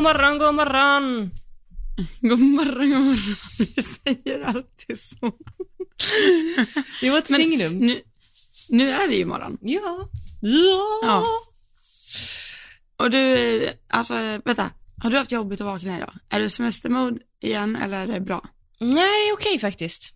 God morgon, god morgon! God morgon, god morgon. Vi säger alltid så. Det var ett Men signum. Nu, nu är det ju morgon. Ja. Ja. Ja. Och du, alltså vänta. Har du haft jobbigt att vakna idag? Är det semestermode igen eller är det bra? Nej, det är okej faktiskt.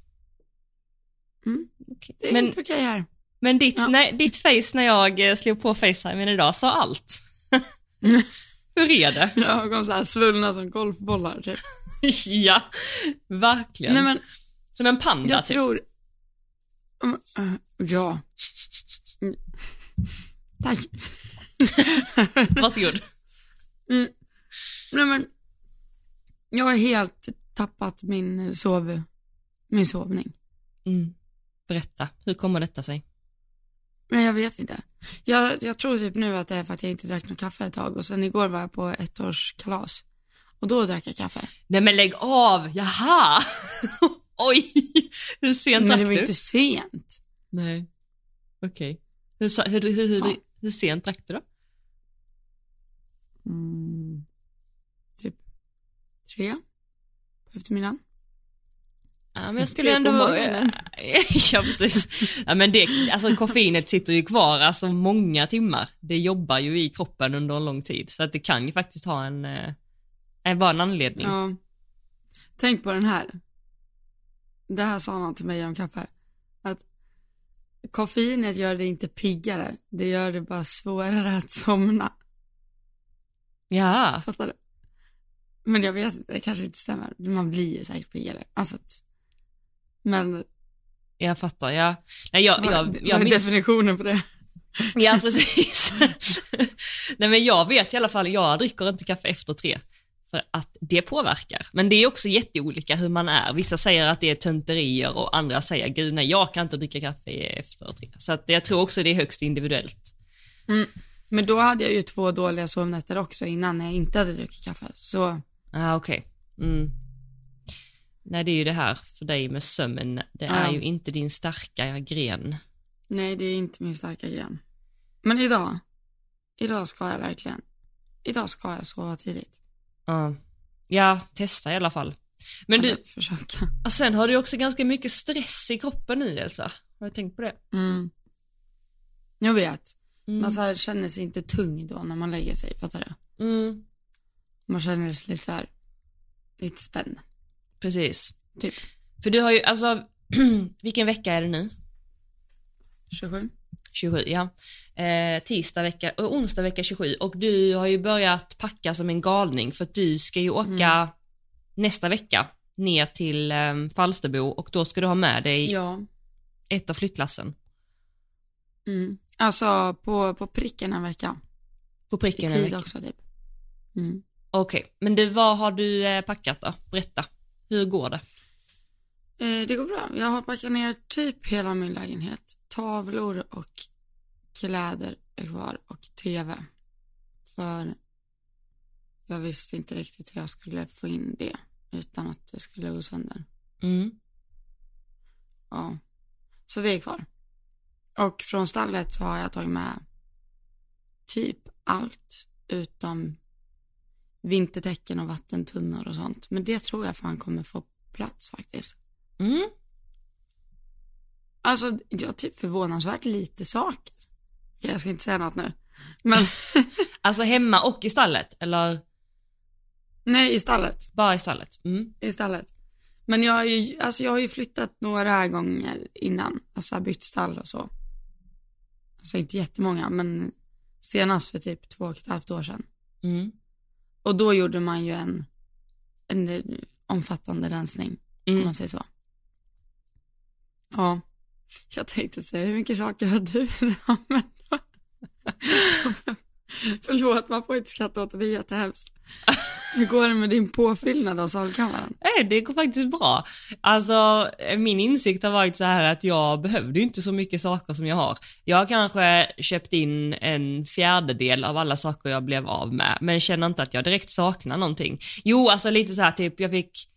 Mm. Okej. Det är Men, inte okej här. men ditt, Ja. nej, ditt face när jag eh, slog på Facetime idag sa allt. Hur är det? Har ögon så här svullna som golfbollar typ. ja, verkligen. Nej men Som en panda jag typ. tror, eh, ja. Mm. Tack. Varsågod. Mm. Nej men, jag har helt tappat min sov, min sovning. Mm. Berätta, hur kommer detta sig? Men jag vet inte. Jag, jag tror typ nu att det är för att jag inte drack något kaffe ett tag och sen igår var jag på ettårskalas. Och då drack jag kaffe. Nej men lägg av, jaha! Oj, hur sent Men drack det var du? inte sent. Nej, okej. Hur, sa- hur, hur, hur, hur, Ja. hur sent drack du då? Mm, typ tre på eftermiddagen. Ja, men jag skulle ändå... ja, precis. Ja, men det, alltså koffeinet sitter ju kvar alltså många timmar. Det jobbar ju i kroppen under en lång tid, så att det kan ju faktiskt ha en, eh, en vara en anledning. Ja. Tänk på den här. Det här sa någon till mig om kaffe. Att koffeinet gör det inte piggare. Det gör det bara svårare att somna. Ja, Fattar du? Men jag vet det kanske inte stämmer. Man blir ju säkert piggare. Alltså, men jag fattar. Ja. Nej, jag, jag, jag minns... definitionen på det? Ja, precis. Nej, men jag vet i alla fall, jag dricker inte kaffe efter tre. För att det påverkar. Men det är också jätteolika hur man är. Vissa säger att det är tönterier och andra säger, gud nej, jag kan inte dricka kaffe efter tre. Så att jag tror också det är högst individuellt. Men då hade jag ju två dåliga sovnätter också innan när jag inte hade druckit kaffe. Så, Ah, okej. Mm. Nej, det är ju det här för dig med sömn. Det är Ja. ju inte din starka gren. nej det är inte min starka gren. Men idag, idag ska jag verkligen, idag ska jag sova tidigt. Ja. Ja, testa i alla fall. Men du, Eller försöka. sen har du också ganska mycket stress i kroppen nu Elsa. Har du tänkt på det? Mm. Jag vet. Mm. Man så här känner sig inte tung då när man lägger sig, fattar du? Mm. Man känner sig lite så här, lite spänd, Precis. typ. För du har ju, alltså, vilken vecka är det nu? 27. 27, ja. Eh, tisdag vecka, och onsdag vecka 27 och du har ju börjat packa som en galning för att du ska ju åka nästa vecka ner till eh, Falsterbo och då ska du ha med dig Ja. ett av flyttlassen. Mm. Alltså på, på pricken en vecka. På I pricken en tid vecka. också typ. Mm. Okej, men du, vad har du eh, packat då? Berätta. Hur går det? Eh, det går bra. Jag har packat ner typ hela min lägenhet. Tavlor och kläder är kvar och tv. För jag visste inte riktigt hur jag skulle få in det utan att det skulle gå sönder. Mm. Ja. Så det är kvar. Och från stallet så har jag tagit med typ allt utom vintertäcken och vattentunnor och sånt. Men det tror jag fan kommer få plats faktiskt. Mm. Alltså, jag har typ förvånansvärt lite saker. Jag ska inte säga något nu. Men, Alltså hemma och i stallet, eller nej, i stallet. bara i stallet? Mm. I stallet. Men jag har ju, alltså jag har ju flyttat några gånger innan. Alltså bytt stall och så. Alltså inte jättemånga, men senast för typ två och ett halvt år sedan. Mm. Och då gjorde man ju en, en eh, omfattande rensning, om Mm. man säger så. Ja, jag tänkte säga, hur mycket saker har du använt? Förlåt, man får inte skratta åt det, det är jättehemskt. Hur går det med din påfyllnad av salkammaren? Nej, det går faktiskt bra. Alltså, min insikt har varit så här att jag behövde inte så mycket saker som jag har. Jag har kanske köpt in en fjärdedel av alla saker jag blev av med, men känner inte att jag direkt saknar någonting. Jo, alltså lite så här typ, jag fick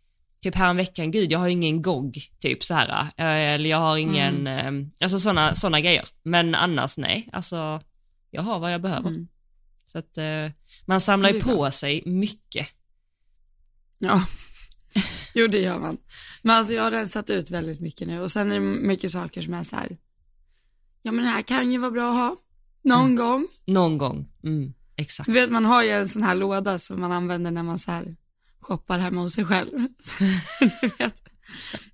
typ häromveckan, gud jag har ingen GOG, typ så här, eh, eller jag har ingen, eh, alltså sådana såna grejer. Men annars nej, alltså jag har vad jag behöver. Mm. Så att eh, man samlar ju på sig mycket. Ja, jo det gör man. Men alltså jag har rensat ut väldigt mycket nu och sen är det mycket saker som är så här, ja men det här kan ju vara bra att ha någon gång. Någon gång. Mm, exakt. Du vet man har ju en sån här låda som man använder när man så här shoppar hemma hos sig själv. du vet,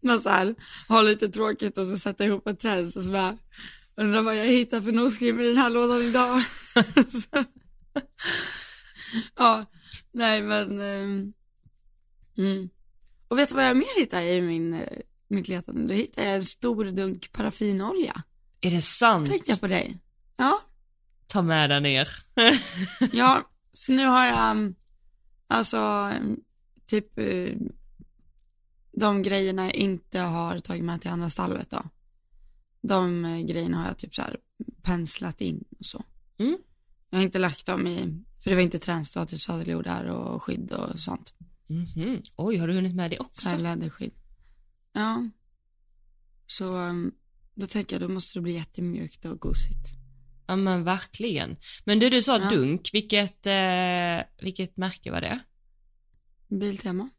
man så här har lite tråkigt och så sätter ihop ett träd och så bara, undrar vad jag hittar för noskrim i den här lådan idag. Ja, nej men, ehm, mm. och vet du vad jag mer hittade i min, eh, mitt letande? Då hittade jag en stor dunk paraffinolja. Är det sant? Tänkte jag på dig? Ja, Ta med den ner. Ja, så nu har jag um, alltså um, typ eh, de grejerna jag inte har tagit med till andra stallet då. De eh, grejerna har jag typ så här penslat in och så. Mm. Jag har inte lagt dem i, för det var inte tränstöt, typ sadeljordar och skydd och sånt. Mhm. Oj, har du hunnit med det Så också? här läderskydd. Ja. Så um, då tänker jag, då måste det bli jättemjukt och gosigt. Ja men verkligen. Men du, du sa Ja. dunk, vilket, eh, vilket märke var det? Biltema.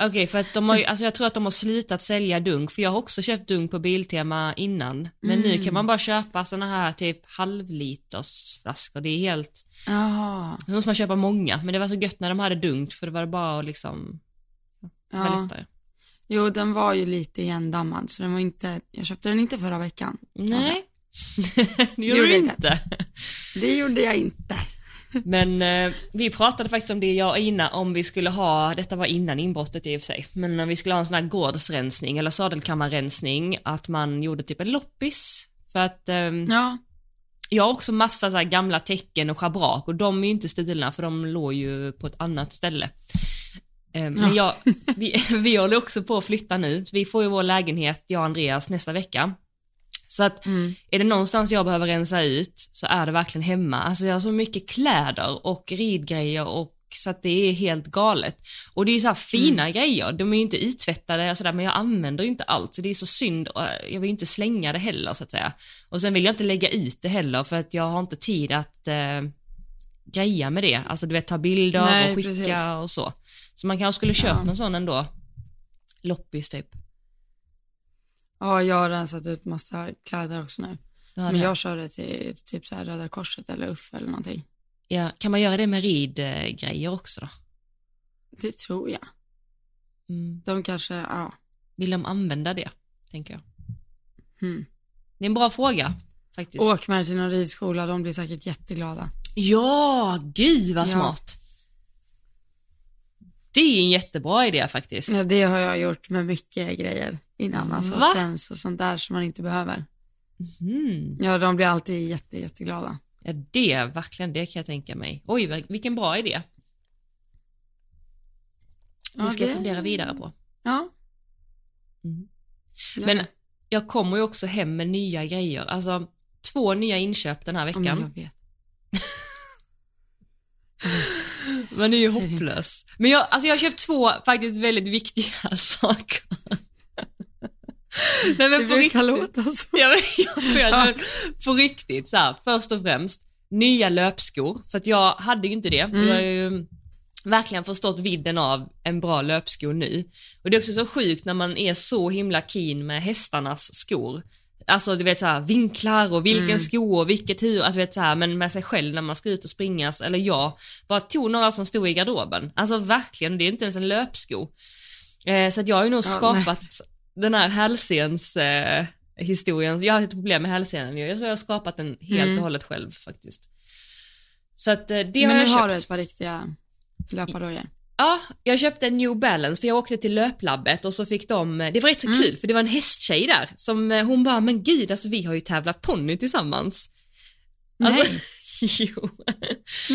Okej, för att de har ju, alltså jag tror att de har slutat sälja dunk, för jag har också köpt dunk på Biltema innan. Men nu Mm. kan man bara köpa såna här typ halvliters flaskor, det är helt, Jaha. så måste man köpa många, men det var så gött när de hade dunk, för det var bara att liksom, det var Ja. lättare. Jo, den var ju lite igendammad, så den var inte, jag köpte den inte förra veckan. Nej, det gjorde du inte. Det gjorde jag inte. Men eh, vi pratade faktiskt om det jag och Ina, om vi skulle ha, detta var innan inbrottet i och för sig, men om vi skulle ha en sån här gårdsrensning eller sadelkammarrensning, att man gjorde typ en loppis. För att ehm, Ja, jag har också massa så gamla tecken och schabrak och de är ju inte stulna för de låg ju på ett annat ställe. Eh, Men jag, vi, vi håller också på att flytta nu, vi får ju vår lägenhet, jag och Andreas, nästa vecka. Så att mm. är det någonstans jag behöver rensa ut så är det verkligen hemma. Alltså jag har så mycket kläder och ridgrejer och så att det är helt galet. Och det är så här fina grejer, de är ju inte uttvättade och sådär men jag använder ju inte allt så det är så synd och jag vill inte slänga det heller så att säga. Och sen vill jag inte lägga ut det heller för att jag har inte tid att eh, greja med det. Alltså du vet ta bilder Nej, och skicka precis. och så. Så man kanske skulle köpt Ja. någon sån ändå. Loppis typ. Ja, jag har rensat ut massa kläder också nu. Men det- jag kör det till typ så här Röda Korset eller UFF eller någonting. ja, kan man göra det med ridgrejer också då? Det tror jag. Mm. De kanske, ja. Vill de använda det, tänker jag. Hmm. Det är en bra fråga, faktiskt. Åk med till någon ridskola, de blir säkert jätteglada. Ja, gud vad Ja. Det är en jättebra idé faktiskt. Ja, det har jag gjort med mycket grejer innan, alltså Va? trends och sånt där som man inte behöver. Mm. Ja, de blir alltid jätte, jätteglada. Ja, det, verkligen, det kan jag tänka mig. Oj, vil- vilken bra idé. Det Ja, ska jag det- fundera vidare på. Ja. Mm. gör Men det. jag kommer ju också hem med nya grejer. Alltså, två nya inköp den här Ja, men veckan. jag vet. Men det är ju hopplös. Men jag, alltså jag har köpt två faktiskt väldigt viktiga saker. Nej men Det på brukar riktigt. låta så. Jag vet, jag men på riktigt så här, först och främst, nya löpskor. För att jag hade ju inte det. Mm. Jag har ju verkligen förstått vidden av en bra löpsko nu. Och det är också så sjukt när man är så himla keen med hästarnas skor. Alltså du vet så här, vinklar och vilken Mm. sko och vilket hur, alltså du vet så här, men med sig själv när man ska ut och springa, eller jag, bara tog några som stod i garderoben. Alltså verkligen, det är inte ens en löpsko. Eh, så att jag har ju nog Ja, skapat den här hälsens eh, historien, jag har ett problem med hälsenan, jag tror jag har skapat den helt Mm. och hållet själv faktiskt. Så att eh, det Men har jag nu köpt. har du ett par riktiga löpardojor. Ja, jag köpte en New Balance för jag åkte till löplabbet och så fick de, det var rätt så Mm. kul för det var en hästtjej där som eh, hon bara, men gud alltså vi har ju tävlat ponny tillsammans. Alltså, Nej, jo,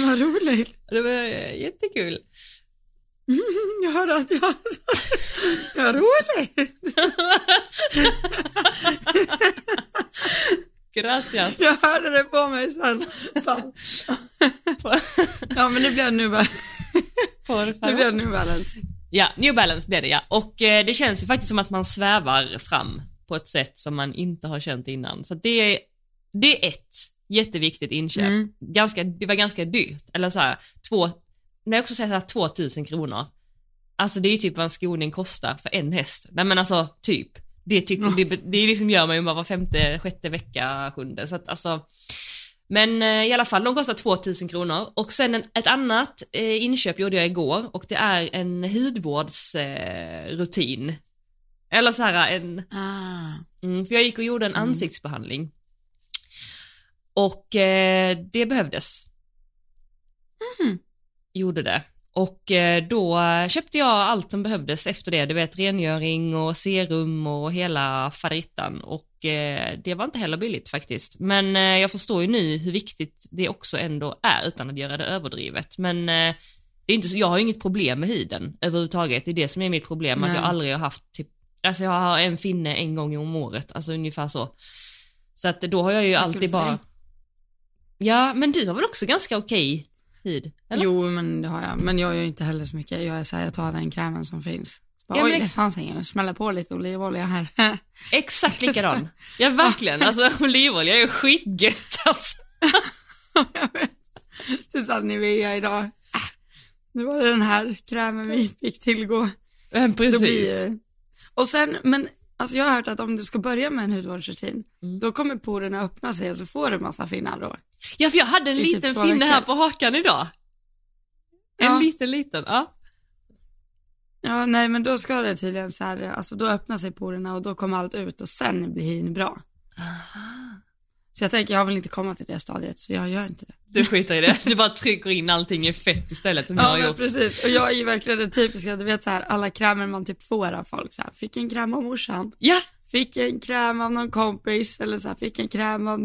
vad roligt. det var eh, jättekul. Jag hörde att jag... Vad roligt. Gracias. Jag hörde det på mig sen. Fan. Ja, men det blev nu bara. Por Det favor. blev nu balance. Ja, New Balance blev det ja. Och eh, det känns ju faktiskt som att man svävar fram på ett sätt som man inte har känt innan. Så det är, det är ett. jätteviktigt inköp. Mm. Ganska, det var ganska dyrt, eller så här, två, när jag också säger så här, 2000 kronor. Alltså det är ju typ vad en skoning kostar för en häst. Nej men alltså typ. Det, typ, det, det liksom gör man ju bara var femte, sjätte vecka, sjunde. Så att alltså, men eh, i alla fall, de kostar 2000 kronor. Och sen en, ett annat eh, inköp gjorde jag igår och det är en hudvårdsrutin. Eh. Eller så här en, Ah. mm, för jag gick och gjorde en Mm. ansiktsbehandling. Och eh, det behövdes. Mm. Gjorde det. Och eh, då köpte jag allt som behövdes efter det, du vet rengöring och serum och hela faderittan och eh, det var inte heller billigt faktiskt. Men eh, jag förstår ju nu hur viktigt det också ändå är utan att göra det överdrivet. Men det är inte så, jag har ju inget problem med huden överhuvudtaget, det är det som är mitt problem, att Nej. jag aldrig har haft typ, alltså jag har en finne en gång om året, alltså ungefär så. Så att då har jag ju alltid bara, ja men du har väl också ganska okej hud? Eller? Jo, men det har jag. Men jag gör inte heller så mycket. Jag är så här, jag tar den krämen som finns. Bara, Ja, Oj, det fanns ingen. Jag smäller på lite olivolja här. Exakt likadan. Ja verkligen, alltså olivolja är skitgött alltså. jag vet. Tills Nivea idag. Äh, nu var det den här krämen vi fick tillgå. Precis. blir. Och sen, men alltså jag har hört att om du ska börja med en hudvårdsrutin, Mm. då kommer porerna öppna sig och så får du massa finnar då. Ja för jag hade en I typ liten två finne här på hakan idag. En Ja. liten liten, ja. Ja, nej men då ska det tydligen så här, alltså då öppnar sig porerna och då kommer allt ut och sen blir hyn bra. Så jag tänker, jag vill inte komma till det stadiet, så jag gör inte det. Du skiter i det, du bara trycker in allting i fett istället som jag Ja, har men gjort. precis. Och jag är ju verkligen det typiska, du vet så här, alla krämer man typ får av folk så här, fick en kräm av morsan, Ja, fick en kräm av någon kompis, eller så här, fick en kräm av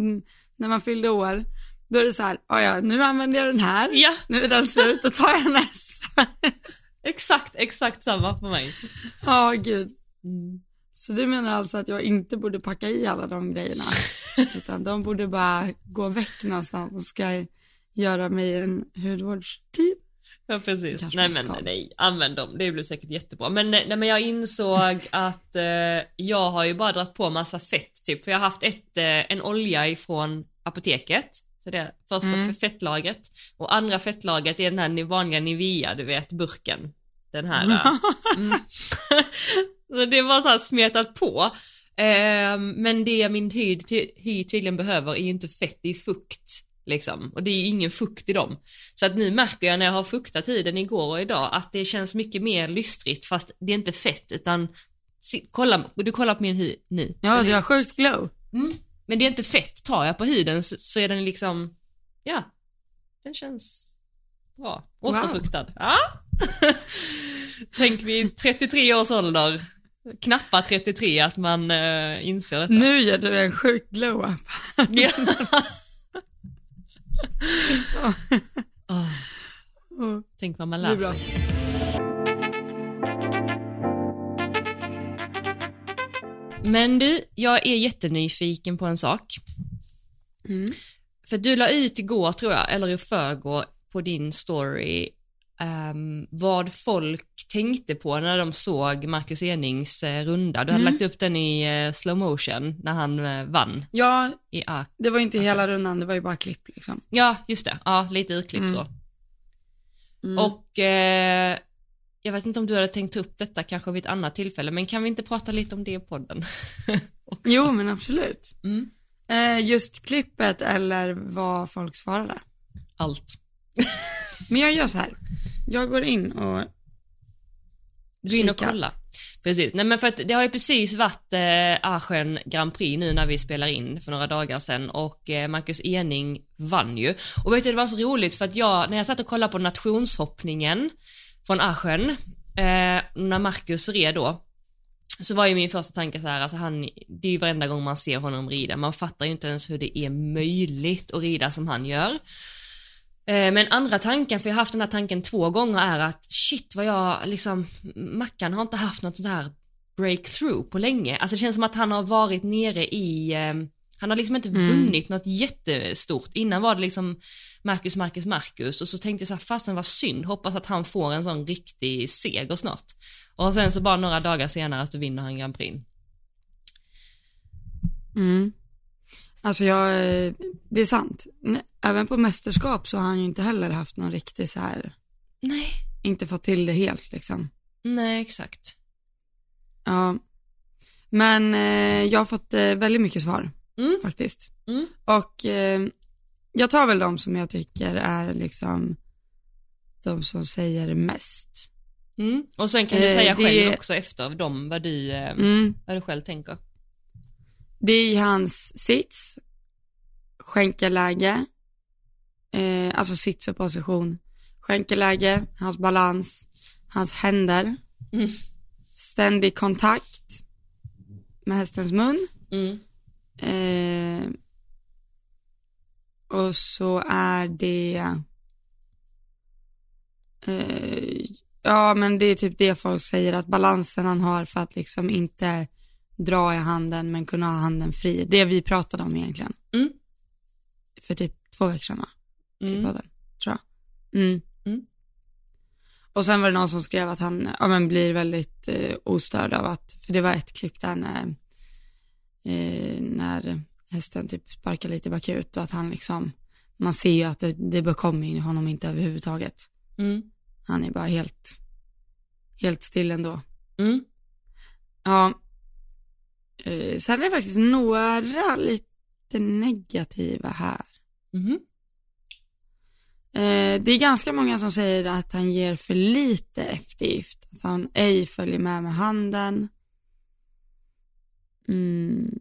när man fyllde år. Då är det så här, "Ja, ja, nu använder jag den här, ja, nu är den slut, då tar jag nästa. exakt, exakt samma för mig. Ja, gud. Mm. Så du menar alltså att jag inte borde packa i alla de grejerna? Utan de borde bara gå väck någonstans och ska göra mig en hudvårdstid? Ja precis, Kanske nej men nej, använd dem, det blir säkert jättebra. Men, nej, men jag insåg att eh, jag har ju bara dragit på massa fett typ, för jag har haft ett, eh, en olja ifrån apoteket, så det är första Mm. fettlagret, och andra fettlagret är den här vanliga Nivea, du vet burken. Den här. eh, Mm. så det var så här smetat på. Eh, men det min hy, ty, hy tydligen behöver är ju inte fett, det är fukt. Liksom. Och det är ju ingen fukt i dem. Så att nu märker jag när jag har fuktat huden igår och idag att det känns mycket mer lystrigt fast det är inte fett utan kolla, du kollar på min hy nu. Ja, du har sjukt glow. mm, men det är inte fett, tar jag på huden så, så är den liksom, ja, den känns bra. Wow. Återfuktad. Ja. Tänk vid 33 års ålder, knappa 33, att man uh, inser detta. Nu ger du en sjukt glow up. Ja. Åh, Oh, tänk vad man lär sig. Men du, jag är jättenyfiken på en sak. Mm. För du la ut igår tror jag, eller i förrgår på din story ehm, vad folk tänkte på när de såg Marcus Enings eh, runda. Du hade Mm. lagt upp den i eh, slow motion när han eh, vann Ja, i Ark. det var inte hela rundan, det var ju bara klipp liksom. Ja, just det. Ja, lite urklipp Mm. så. Mm. Och eh, jag vet inte om du hade tänkt ta upp detta kanske vid ett annat tillfälle, men kan vi inte prata lite om det i podden? Jo, men absolut. Mm. Just klippet eller vad folk svarade. Allt. Men jag gör så här. Jag går in och Gå in och kolla. Precis, nej men för att det har ju precis varit eh, Aachen Grand Prix nu när vi spelar in för några dagar sedan och eh, Marcus Ening vann ju. Och vet du det var så roligt för att jag, när jag satt och kollade på nationshoppningen från Aachen, eh, när Marcus red då, så var ju min första tanke så här, alltså han, det är ju varenda gång man ser honom rida, man fattar ju inte ens hur det är möjligt att rida som han gör. Eh, Men andra tanken, för jag har haft den här tanken två gånger, är att shit vad jag liksom, Mackan har inte haft något sånt här breakthrough på länge. Alltså det känns som att han har varit nere i, eh, han har liksom inte Mm. vunnit något jättestort. Innan var det liksom Marcus, Marcus, Marcus och så tänkte jag så här, fast var synd, hoppas att han får en sån riktig seger snart. Och sen så bara några dagar senare så vinner han Grand Prix. Mm. Alltså jag, eh, det är sant. Även på mästerskap så har han ju inte heller haft någon riktig så här, Nej. inte fått till det helt liksom. Nej, exakt. Ja. Men eh, jag har fått eh, väldigt mycket svar Mm. faktiskt. Mm. Och eh, jag tar väl de som jag tycker är liksom de som säger mest. Mm. Och sen kan du Eh, säga det- själv också efter dem vad du, eh, Mm. vad du själv tänker. Det är ju hans sits, skänkeläge, eh, alltså sits och position, skänkeläge, hans balans, hans händer, Mm. ständig kontakt med hästens mun, Mm. eh, och så är det, eh, ja men det är typ det folk säger att balansen han har för att liksom inte dra i handen men kunna ha handen fri. Det vi pratade om egentligen. Mm. För typ två veckor sedan va? I Mm. podden, tror jag. Mm. Mm. Och sen var det någon som skrev att han, ja men blir väldigt eh, ostörd av att, för det var ett klipp där när, eh, när hästen typ sparkar lite bakut och att han liksom, man ser ju att det, det bekommer ju honom inte överhuvudtaget. Mm. Han är bara helt, helt still ändå. Mm. Ja. Eh, sen är det faktiskt några lite negativa här. Eh, det är ganska många som säger att han ger för lite eftergift. Att han ej följer med med handen. Mm.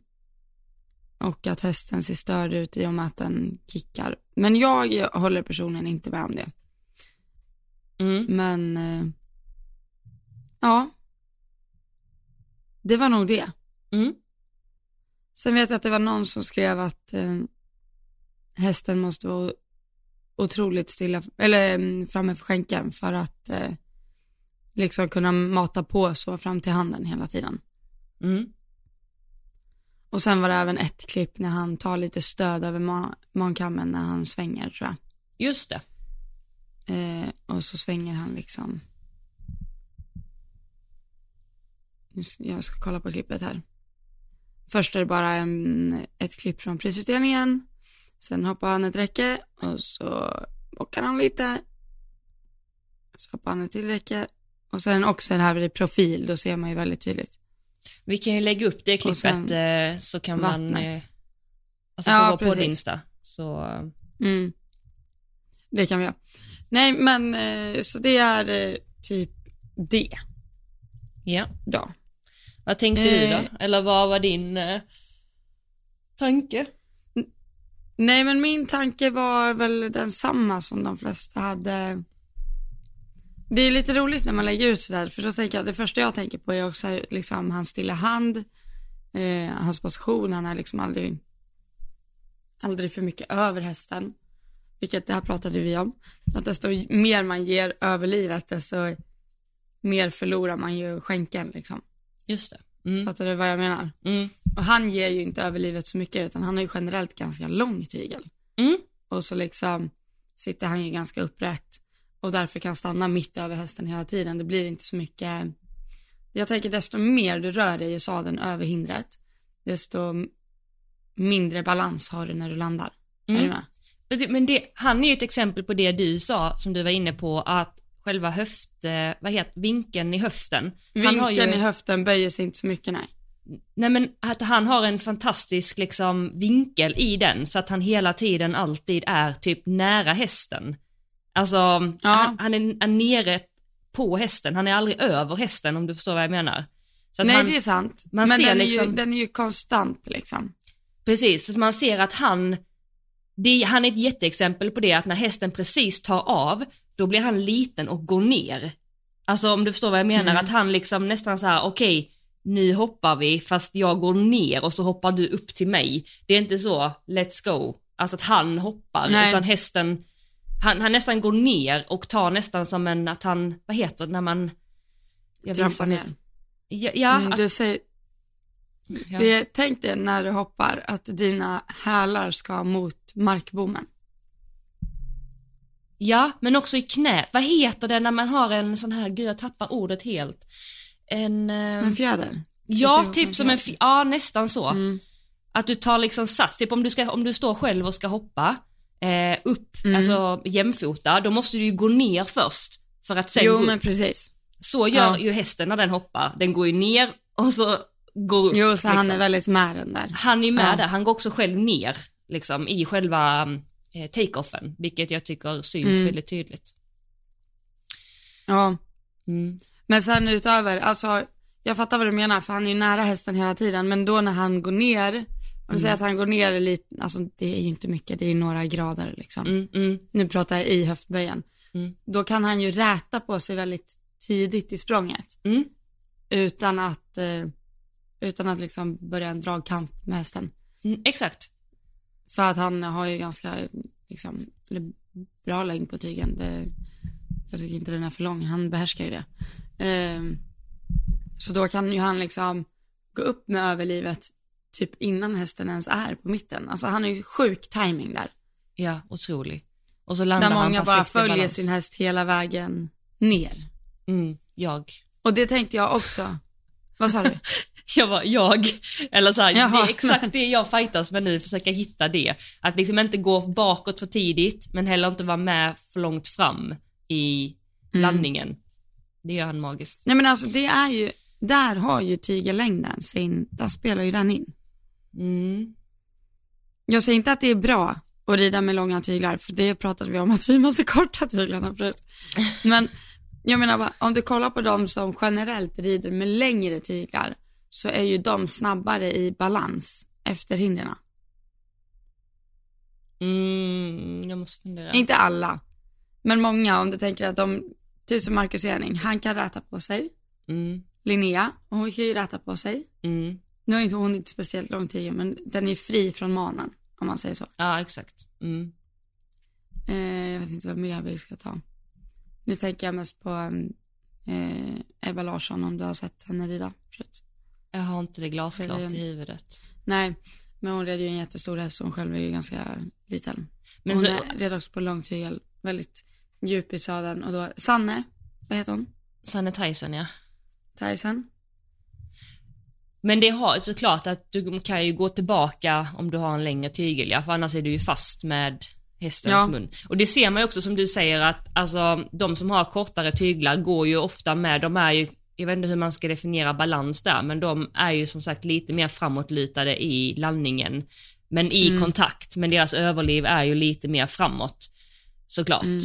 Och att hästen ser störd ut i och med att den kickar. Men jag håller personligen inte med om det. Mm. Men, eh, ja. Det var nog det. Mm. Sen vet jag att det var någon som skrev att eh, hästen måste vara otroligt stilla, eller mm, framme för skänken för att eh, liksom kunna mata på så fram till handen hela tiden. Mm. Och sen var det även ett klipp när han tar lite stöd över ma- mankammen när han svänger tror jag. Just det. Eh, och så svänger han liksom. Jag ska kolla på klippet här. Först är det bara en, ett klipp från prisutdelningen. Sen hoppar han ett räcke och så bockar han lite. Så hoppar han ett till räcke. Och sen också det här i profil, då ser man ju väldigt tydligt. Vi kan ju lägga upp det klippet sen eh, så kan man, vattnet. eh, alltså på Ja, vår precis. poddinsta. Så, Mm. Det kan vi göra. Nej men, eh, så det är typ det ja. då. Vad tänkte du Eh. då? Eller vad var din eh, tanke? Nej men min tanke var väl densamma som de flesta hade. Det är lite roligt när man lägger ut sådär för då tänker jag, det första jag tänker på är också liksom hans stilla hand, eh, hans position, han är liksom aldrig, aldrig för mycket över hästen. Vilket det här pratade vi om, att desto mer man ger över livet desto mer förlorar man ju skänken liksom. Just det. Mm. Fattar du vad jag menar? Mm. Och han ger ju inte över livet så mycket utan han har ju generellt ganska lång tygel. Mm. Och så liksom sitter han ju ganska upprätt och därför kan stanna mitt över hästen hela tiden. Det blir inte så mycket. Jag tänker desto mer du rör dig i sadeln över hindret, desto mindre balans har du när du landar. Är Mm. du med? Men det, han är ju ett exempel på det du sa, som du var inne på, att själva höft, eh, vad heter vinkeln i höften. Vinkeln ju, i höften böjer sig inte så mycket, nej. nej men att han har en fantastisk liksom vinkel i den, så att han hela tiden alltid är typ nära hästen. Alltså, Ja. han, han är, är nere på hästen, han är aldrig över hästen om du förstår vad jag menar. Nej, han, det är sant. man Men ser den, är liksom- ju, den är ju konstant liksom. Precis, så man ser att han, det, han är ett jätteexempel på det att när hästen precis tar av, då blir han liten och går ner. Alltså om du förstår vad jag menar, Mm. att han liksom nästan så här: okej, nu hoppar vi fast jag går ner och så hoppar du upp till mig. Det är inte så, let's go, alltså att han hoppar, Nej. utan hästen, han, han nästan går ner och tar nästan som en, att han, vad heter det när man, jag Trampar ner. Ja, ja, Mm, det säger, ja. det, tänk dig när du hoppar att dina hälar ska mot markbommen. Ja, men också i knät. Vad heter det när man har en sån här, gud jag tappar ordet helt. En, eh, Som en fjäder. ja, Sitter ihop typ som en, fjäder. ja nästan så. Mm. Att du tar liksom sats, typ om du, ska, om du står själv och ska hoppa eh, upp, Mm. alltså jämfota, då måste du ju gå ner först för att sen Jo gå upp. men precis. Så gör Ja. ju hästen när den hoppar, den går ju ner och så går upp. Jo så han liksom. är väldigt med den där. Han är ju med Ja. där, han går också själv ner liksom i själva eh, take-offen, vilket jag tycker syns Mm. väldigt tydligt. Ja. Mm. Men sen utöver, alltså jag fattar vad du menar för han är ju nära hästen hela tiden men då när han går ner, om Mm. säger att han går ner lite, alltså det är ju inte mycket, det är ju några grader liksom. Mm, mm, Nu pratar jag i höftböjen. Mm. Då kan han ju räta på sig väldigt tidigt i språnget mm. utan att, eh, utan att liksom börja en dragkamp med hästen. Exakt. För att han har ju ganska, liksom, bra längd på tygen. Det, jag tycker inte den är för lång, han behärskar ju det. Ehm, så då kan ju han liksom gå upp med överlivet typ innan hästen ens är på mitten. Alltså han har ju sjuk timing där. Ja, otrolig. Och så landar Där han många bara följer balans. sin häst hela vägen ner. Mm, jag. Och det tänkte jag också. Vad sa du? Jag var jag, eller så här, det är exakt det jag fightas med nu, försöka hitta det. Att liksom inte gå bakåt för tidigt, men heller inte vara med för långt fram i Mm. landningen. Det gör han magiskt. Nej men alltså det är ju, där har ju tygellängden sin, där spelar ju den in. Mm. Jag säger inte att det är bra att rida med långa tyglar, för det pratade vi om att vi måste korta tyglarna förut. Men jag menar bara, om du kollar på de som generellt rider med längre tyglar, så är ju de snabbare i balans efter hindren. Mm, jag måste fundera. Inte alla, men många om du tänker att de, typ som Marcus Ening, han kan räta på sig. Mm, Linnea, hon kan ju räta på sig. mm. Nu har inte hon inte speciellt lång tygel, men den är fri från manen, om man säger så. Ja, exakt. Mm. Eh, jag vet inte vad mer vi ska ta. Nu tänker jag mest på eh, Ebba Larsson, om du har sett henne rida förut. Jag har inte det glasklart i huvudet. Nej, men hon red ju en jättestor häst, så hon själv är ju ganska liten. Men hon så, red också på lång tygel, väldigt djup i sadeln och då, Sanne, vad heter hon? Sanne Tyson ja. Tyson? Men det har såklart att du kan ju gå tillbaka om du har en längre tygel, ja, för annars är du ju fast med hästens Ja. mun. Och det ser man ju också som du säger att alltså de som har kortare tyglar går ju ofta med, de är ju, jag vet inte hur man ska definiera balans där, men de är ju som sagt lite mer framåtlutade i landningen. Men i Mm. kontakt, men deras överliv är ju lite mer framåt. Såklart. Mm.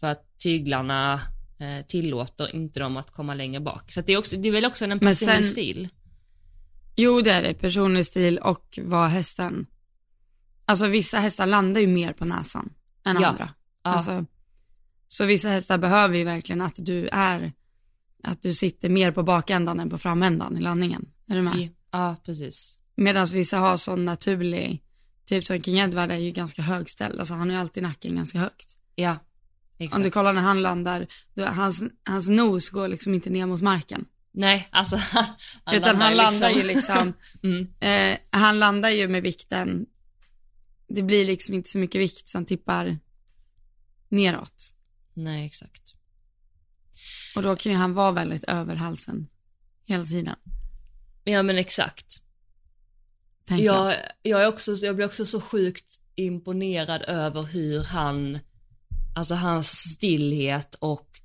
För att tyglarna eh, tillåter inte dem att komma längre bak. Så det, är också, det är väl också en personlig sen- stil. Jo, det är det, personlig stil och vad hästen, alltså vissa hästar landar ju mer på näsan än Ja. andra. Ja. Alltså, så vissa hästar behöver ju verkligen att du är, att du sitter mer på bakändan än på framändan i landningen. Är du med? Ja, precis. Medan vissa har sån naturlig, typ som King Edward är ju ganska högställd, alltså han har ju alltid nacken ganska högt. Ja, exakt. Om du kollar när han landar, då, hans, hans nos går liksom inte ner mot marken. Nej, alltså han, utan han landar ju liksom, mm, eh, han landar ju med vikten, det blir liksom inte så mycket vikt som tippar neråt. Nej, exakt. Och då kan ju han vara väldigt över halsen hela tiden. Ja men exakt. Tänker jag. Jag, är också, jag blir också så sjukt imponerad över hur han, alltså hans stillhet och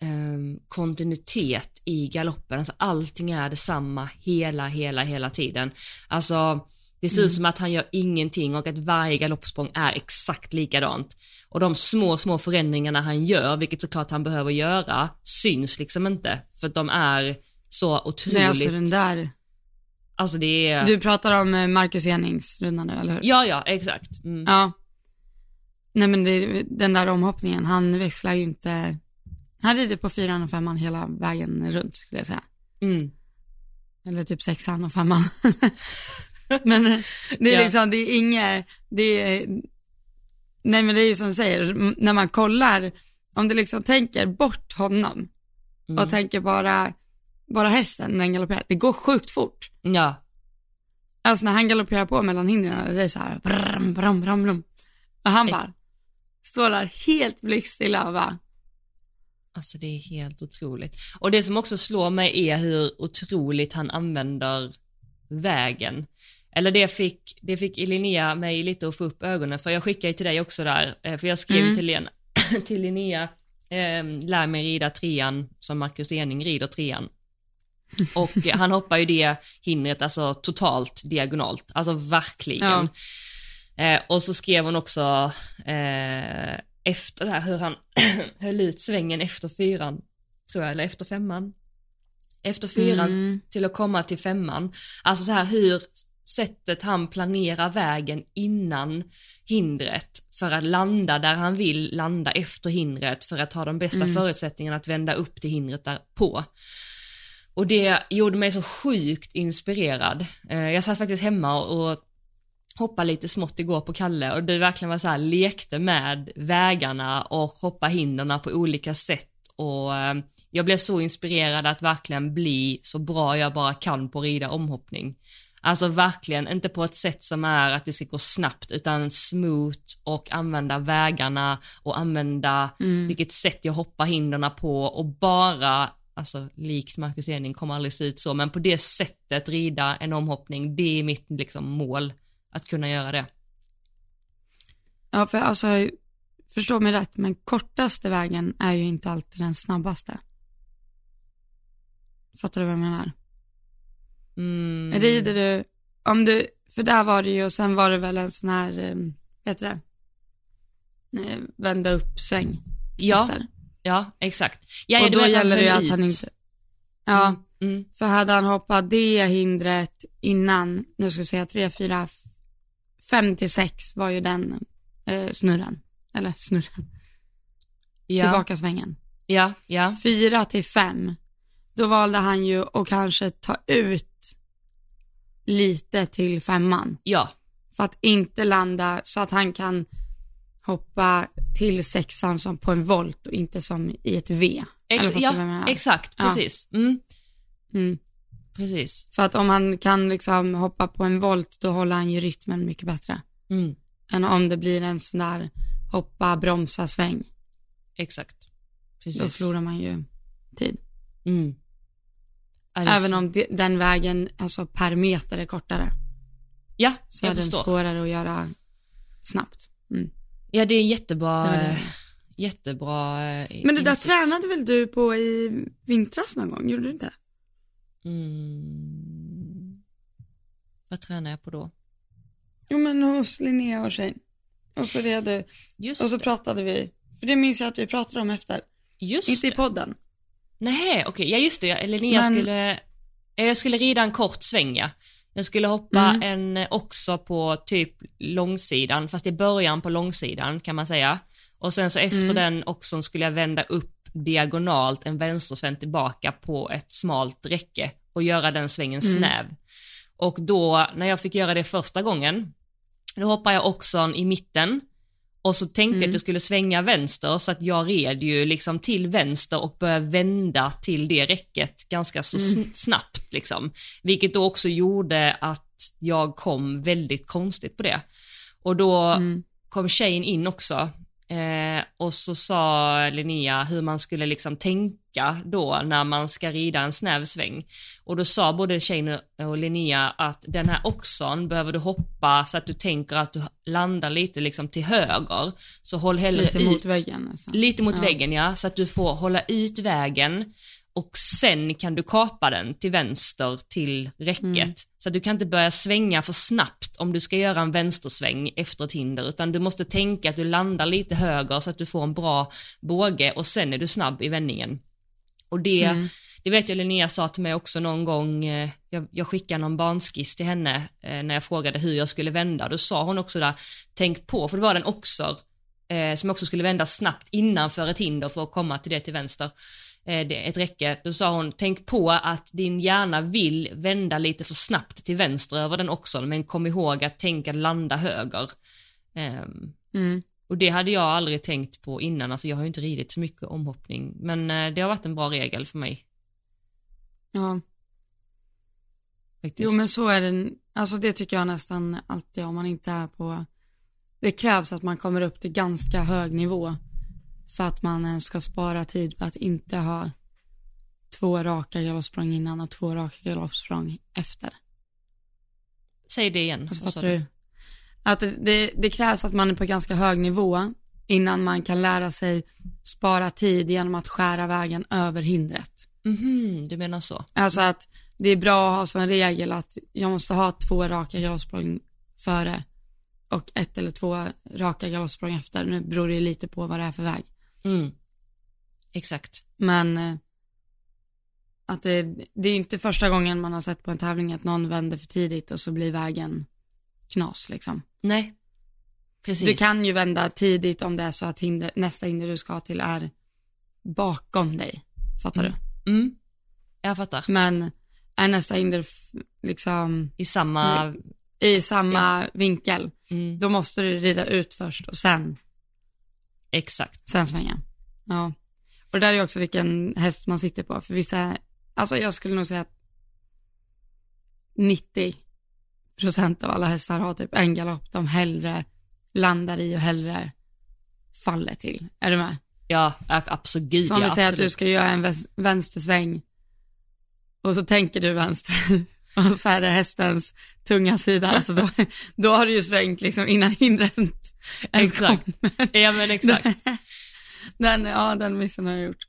ehm, kontinuitet i galoppen. Alltså allting är detsamma hela, hela, hela tiden. Alltså det ser ut som att han gör ingenting och att varje galoppsprång är exakt likadant. Och de små, små förändringarna han gör, vilket såklart han behöver göra, syns liksom inte. För att de är så otroligt, är alltså den där, alltså det är, du pratar om eh, Marcus Enings runda nu, eller hur? ja ja, exakt. Mm. Ja. Nej men det, den där omhoppningen, han växlar ju inte, han rider på fyran och femman hela vägen runt skulle jag säga. Mm. Eller typ sexan och femman. men eh, det är Ja. liksom, det är inget, det är, nej men det är ju som du säger, när man kollar, om du liksom tänker bort honom Mm. och tänker bara, bara hästen när den galopperar, det går sjukt fort. Ja, Alltså när han galopperar på mellan hindren, det är så här, brum, brum, brum, brum. Och han Ex- bara står där helt blickstilla och bara, alltså det är helt otroligt. Och det som också slår mig är hur otroligt han använder vägen. Eller det fick, det fick Linnea mig lite att få upp ögonen för jag skickade till dig också där, eh, för jag skrev Mm. till, Lena, till Linnea, eh, lär mig rida trean som Marcus Ening rider trean. Och eh, han hoppar ju det hindret alltså totalt diagonalt, alltså verkligen. Eh, och så skrev hon också eh, efter det här hur han höll ut svängen efter fyran, tror jag, eller efter femman. Efter fyran Mm. till att komma till femman. Alltså så här hur sättet han planerar vägen innan hindret för att landa där han vill landa efter hindret för att ha de bästa Mm. förutsättningarna att vända upp till hindret därpå. Och det gjorde mig så sjukt inspirerad. Eh, Jag satt faktiskt hemma och hoppade lite smått igår på Kalle och det verkligen var så här lekte med vägarna och hoppa hindren på olika sätt och eh, jag blev så inspirerad att verkligen bli så bra jag bara kan på att rida omhoppning. Alltså verkligen, inte på ett sätt som är att det ska gå snabbt utan smooth och använda vägarna och använda Mm. vilket sätt jag hoppar hindren på och bara, alltså likt Marcus Ening kommer aldrig se ut så, men på det sättet rida en omhoppning, det är mitt liksom mål, att kunna göra det. Ja, för alltså, förstå mig rätt, men kortaste vägen är ju inte alltid den snabbaste. Fattar du vad jag menar? Mm. Rider du, om du, för där var det ju och sen var det väl en sån här, eh, vad heter det? Vända upp sväng Ja, efter. ja, exakt. Ja, och du då vet, gäller det ju att han inte, ja, Mm, mm, för hade han hoppat det hindret innan, nu ska jag säga tre, fyra, fem till sex var ju den eh, snurren, eller snurren, ja, tillbaka svängen. ja, ja, fyra till fem, då valde han ju att kanske ta ut lite till femman. ja, För att inte landa så att han kan hoppa till sexan som på en volt och inte som i ett V. Ex- ja exakt, Ja. precis. Mm, Mm. precis. För att om han kan liksom hoppa på en volt då håller han ju rytmen mycket bättre. Mm, Än om det blir en sån där hoppa, bromsa, sväng. exakt. Då Precis. förlorar man ju tid. Mm. Ja, är Även om de, den vägen, alltså per meter är kortare. Ja, Så är jag den förstår. svårare att göra snabbt. Mm. Ja, det är jättebra, var det. eh, jättebra eh, Men det där insikt. tränade väl du på i vintras någon gång, gjorde du inte? Mm. Vad tränar jag på då? Jo men hos Linnea och Shane. Och så red du, Just och så det. pratade vi, för det minns jag att vi pratade om efter. Just Inte i det. podden. Nej, okej, ja just det, jag- Linnea Men- skulle, eh, jag skulle rida en kort sväng ja. Jag skulle hoppa Mm. en eh, också på typ långsidan, fast i början på långsidan kan man säga. Och sen så efter Mm. den också skulle jag vända upp diagonalt en vänstersväng tillbaka på ett smalt räcke och göra den svängen Mm. snäv. Och då, när jag fick göra det första gången, då hoppade jag också i mitten och så tänkte jag Mm. att jag skulle svänga vänster så att jag red ju liksom till vänster och började vända till det räcket ganska så Mm. sn- snabbt liksom. Vilket då också gjorde att jag kom väldigt konstigt på det. Och då Mm. kom tjejen in också eh, och så sa Linnea hur man skulle liksom tänka då när man ska rida en snäv sväng. Och då sa både tjejen och Linnea att den här oxon behöver du hoppa så att du tänker att du landar lite liksom till höger. Så håll hellre Lite ut. mot väggen nästan. Lite mot Ja. väggen ja, så att du får hålla ut vägen och sen kan du kapa den till vänster till räcket. Mm. Så du kan inte börja svänga för snabbt om du ska göra en vänstersväng efter ett hinder, utan du måste tänka att du landar lite höger så att du får en bra båge och sen är du snabb i vändningen. Och det, Mm. det vet jag Linnea sa till mig också någon gång, eh, jag, jag skickade någon barnskiss till henne eh, när jag frågade hur jag skulle vända, då sa hon också där, tänk på, för det var den också, eh, som också skulle vända snabbt innanför ett hinder för att komma till det till vänster, ett räcke, då sa hon, tänk på att din hjärna vill vända lite för snabbt till vänster över den också, men kom ihåg att tänka landa höger. Ehm, Mm. och det hade jag aldrig tänkt på innan, alltså jag har ju inte ridit så mycket omhoppning, men eh, det har varit en bra regel för mig. Ja. Faktiskt. Jo men så är det, alltså det tycker jag nästan alltid om man inte är på, det krävs att man kommer upp till ganska hög nivå för att man ens ska spara tid på att inte ha två raka galoppsprång innan och två raka galoppsprång efter. säg det igen. Alltså, fattar du? Att det, det, krävs att man är på ganska hög nivå innan man kan lära sig spara tid genom att skära vägen över hindret. Mhm, du menar så. Alltså att det är bra att ha som regel att jag måste ha två raka galoppsprång före och ett eller två raka galoppsprång efter. Nu beror det lite på vad det är för väg. Mm. Exakt. Men eh, att det, det är inte första gången man har sett på en tävling att någon vänder för tidigt och så blir vägen knas liksom. Nej. Precis. Du kan ju vända tidigt om det är så att hinder, nästa hinder du ska till är bakom dig. Fattar Mm. Mm. Jag fattar. du? Men är nästa hinder liksom I samma... i samma vinkel, Mm. då måste du rida ut först och sen, Exakt. sen svänga. Ja. Och det där är också vilken häst man sitter på. För vissa, alltså jag skulle nog säga att 90 procent av alla hästar har typ en galopp de hellre landar i och hellre faller till. Är du med? Ja, absolut. Så om ja, vi säger att du ska göra en vänstersväng och så tänker du vänster och så är det hästens tunga sida, alltså då, då har du ju svängt liksom innan hindret ens Exakt. kommer. Ja men exakt. Den, ja den missen har jag gjort.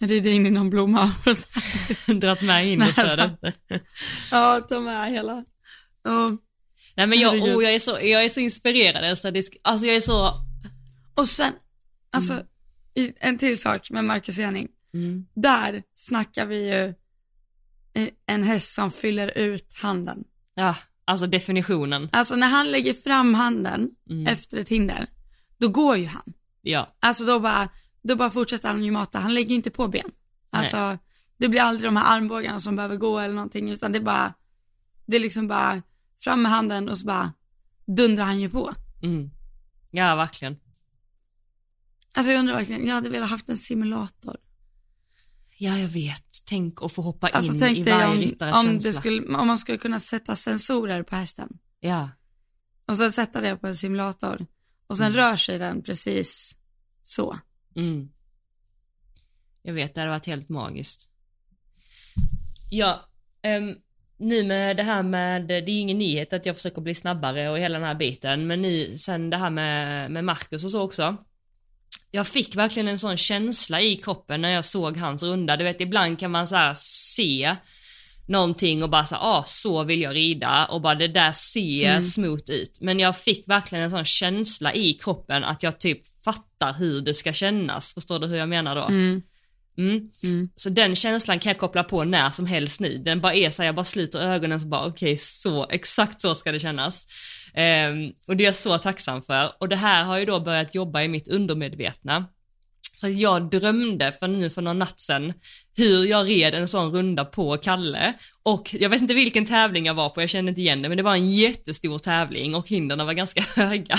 Rida in i någon blomma. Dratt med in i flödet. ja, ta med hela. Och, Nej men jag, oh, jag, är så, jag är så inspirerad Elsa. Alltså jag är så... och sen, alltså, Mm. en till sak med Marcus Ening. Mm. Där snackar vi ju en häst som fyller ut handen. Ja, alltså definitionen. Alltså när han lägger fram handen Mm. efter ett hinder, då går ju han. Ja, Alltså då bara, då bara fortsätter han ju mata, han lägger ju inte på ben. Alltså, det blir aldrig de här armbågarna som behöver gå eller någonting, utan det är bara, det är liksom bara fram med handen och så bara dundrar han ju på. mm. ja verkligen. Alltså jag undrar verkligen, jag hade velat haft en simulator. Ja jag vet. Tänk att få hoppa Alltså in i varje om, ryttares om, känsla. skulle, om man skulle kunna sätta sensorer på hästen Ja, och sen sätta det på en simulator och sen rör sig den precis så. mm. Jag vet, det hade varit helt magiskt. Ja, ehm, nu med det här med, det är ju ingen nyhet att jag försöker bli snabbare och hela den här biten, men nu sen det här med, med Marcus och så också. Jag fick verkligen en sån känsla i kroppen när jag såg hans runda. Du vet, ibland kan man så se någonting och bara så ah, så vill jag rida och bara det där ser Mm. smooth ut. Men jag fick verkligen en sån känsla i kroppen att jag typ fattar hur det ska kännas. Förstår du hur jag menar då? Mm. Mm. Mm. Så den känslan kan jag koppla på när som helst nu. Den bara är så här, jag bara sluter ögonen så bara okej, så, exakt så ska det kännas. Ehm, och det är jag så tacksam för. Och det här har ju då börjat jobba i mitt undermedvetna. Så jag drömde för nu för någon natt sedan hur jag red en sån runda på Kalle och jag vet inte vilken tävling jag var på, jag kände inte igen det, men det var en jättestor tävling och hindren var ganska höga.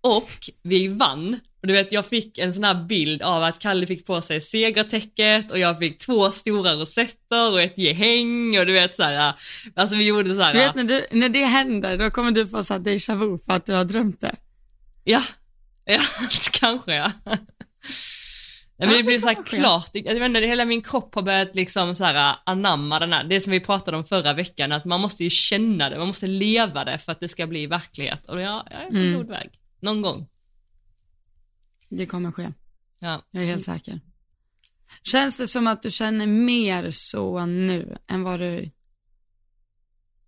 Och vi vann. Och du vet, jag fick en sån här bild av att Kalle fick på sig segertäcket och jag fick två stora rosetter och ett gehäng och du vet så här. alltså vi gjorde så här. Du vet när, du, när det händer, då kommer du få så här déjà vu för att du har drömt det. Ja, ja, kanske ja. Ja, men Ja, det det blev så här kanske. klart, jag vet inte, hela min kropp har börjat liksom så här anamma den här, det som vi pratade om förra veckan, att man måste ju känna det, man måste leva det för att det ska bli verklighet. Och jag, jag är på Mm. god väg, någon gång. Det kommer ske, Ja. jag är helt säker. Känns det som att du känner mer så nu än vad du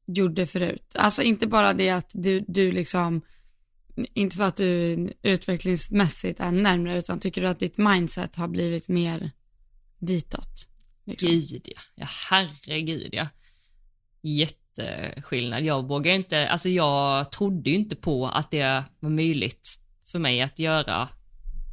gjorde förut? Alltså inte bara det att du, du liksom, inte för att du utvecklingsmässigt är närmare, utan tycker du att ditt mindset har blivit mer ditåt? Liksom? Gud ja, ja herregud ja. Jätteskillnad. Jag vågar inte, alltså jag trodde ju inte på att det var möjligt för mig att göra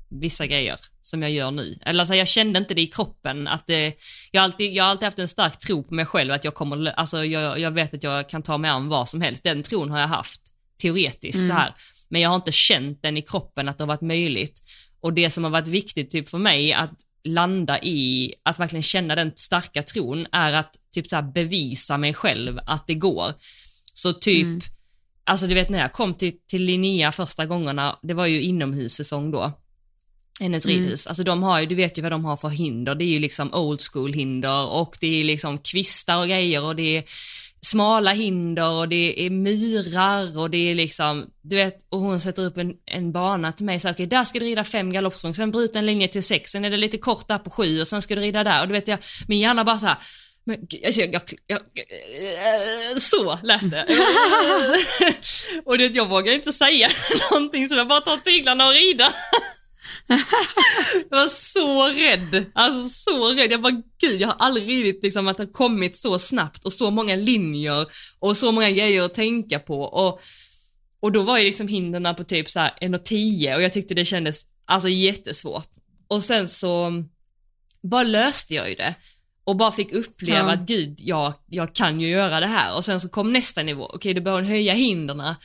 vissa grejer som jag gör nu. Eller alltså jag kände inte det i kroppen att det, jag har alltid, jag har alltid haft en stark tro på mig själv att jag kommer, alltså jag, jag vet att jag kan ta mig an vad som helst. Den tron har jag haft teoretiskt så här. Men jag har inte känt den i kroppen att det har varit möjligt. Och det som har varit viktigt typ för mig att landa i, att verkligen känna den starka tron är att typ så här bevisa mig själv att det går. Så typ, Mm. alltså du vet när jag kom till, till Linnea första gångerna, det var ju inomhussäsong då. Hennes Mm. ridhus, alltså de har ju, du vet ju vad de har för hinder, det är ju liksom old school hinder och det är liksom kvistar och grejer och det är smala hinder och det är myrar och det är liksom, du vet, och hon sätter upp en, en bana till mig så okej, okay, där ska du rida fem galoppsprång, sen bryta en linje till sex, sen är det lite kort där på sju och sen ska du rida där och du vet jag, min hjärna bara så här, men jag, jag, jag, jag, så lät det. och det, jag vågar inte säga någonting så jag bara tar tyglarna och rida. Jag var så rädd, alltså så rädd. Jag bara gud, jag har aldrig ridit liksom att det har kommit så snabbt och så många linjer och så många grejer att tänka på och, och då var ju liksom hindren på typ så här 1,10 och jag tyckte det kändes alltså jättesvårt. Och sen så bara löste jag ju det och bara fick uppleva ja. att gud, jag, jag kan ju göra det här och sen så kom nästa nivå, okej då började hon höja hindren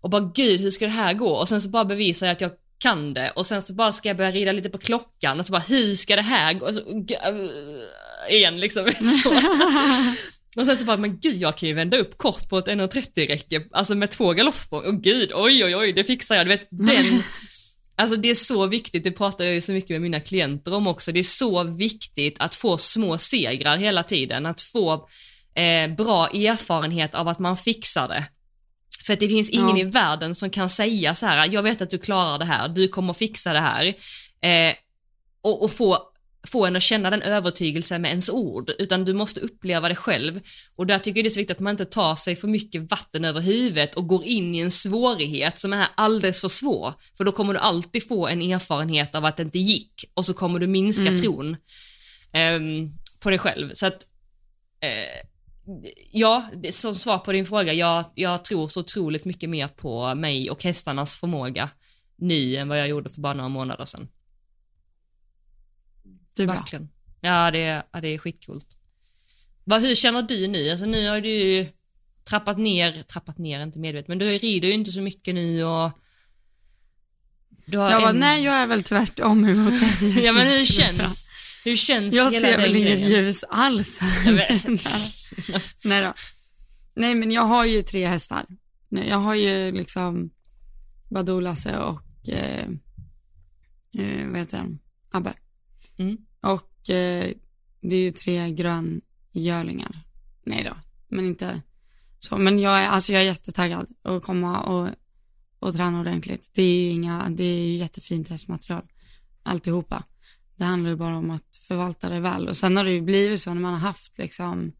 och bara gud, hur ska det här gå? Och sen så bara bevisar jag att jag kan det och sen så bara ska jag börja rida lite på klockan och så bara hur ska det här gå? Och så, igen liksom. Så. Och sen så bara, men gud jag kan ju vända upp kort på ett 1,30 räcke, alltså med två galoppsprång, och gud oj oj oj det fixar jag, du vet den, alltså det är så viktigt, det pratar jag ju så mycket med mina klienter om också, det är så viktigt att få små segrar hela tiden, att få eh, bra erfarenhet av att man fixar det. För att det finns ingen ja. i världen som kan säga så här, jag vet att du klarar det här, du kommer fixa det här. Eh, och, och få, få en att känna den övertygelsen med ens ord, utan du måste uppleva det själv. Och där tycker jag det är så viktigt att man inte tar sig för mycket vatten över huvudet och går in i en svårighet som är alldeles för svår. För då kommer du alltid få en erfarenhet av att det inte gick och så kommer du minska mm. tron eh, på dig själv. Så att eh, ja, som svar på din fråga, jag, jag tror så otroligt mycket mer på mig och hästarnas förmåga nu än vad jag gjorde för bara några månader sedan. Det är bra. Verkligen. Ja, det, ja, det är skitcoolt. Vad, hur känner du nu? Alltså nu har du ju trappat ner, trappat ner inte medvetet, men du rider ju inte så mycket nu och du har ja, en... nej jag är väl tvärtom emot ja men hur känns, hur känns jag hela ser väl inget ljus alls. Nej då. Nej men jag har ju tre hästar. Jag har ju liksom Badoo, Lasse och eh, eh, vad heter den? Abbe. Mm. Och eh, det är ju tre gröngörlingar. Nej då, men inte så. Men jag är, alltså jag är jättetaggad att komma och, och träna ordentligt. Det är ju inga, det är ju jättefint hästmaterial alltihopa. Det handlar ju bara om att förvalta det väl. Och sen har det ju blivit så när man har haft liksom,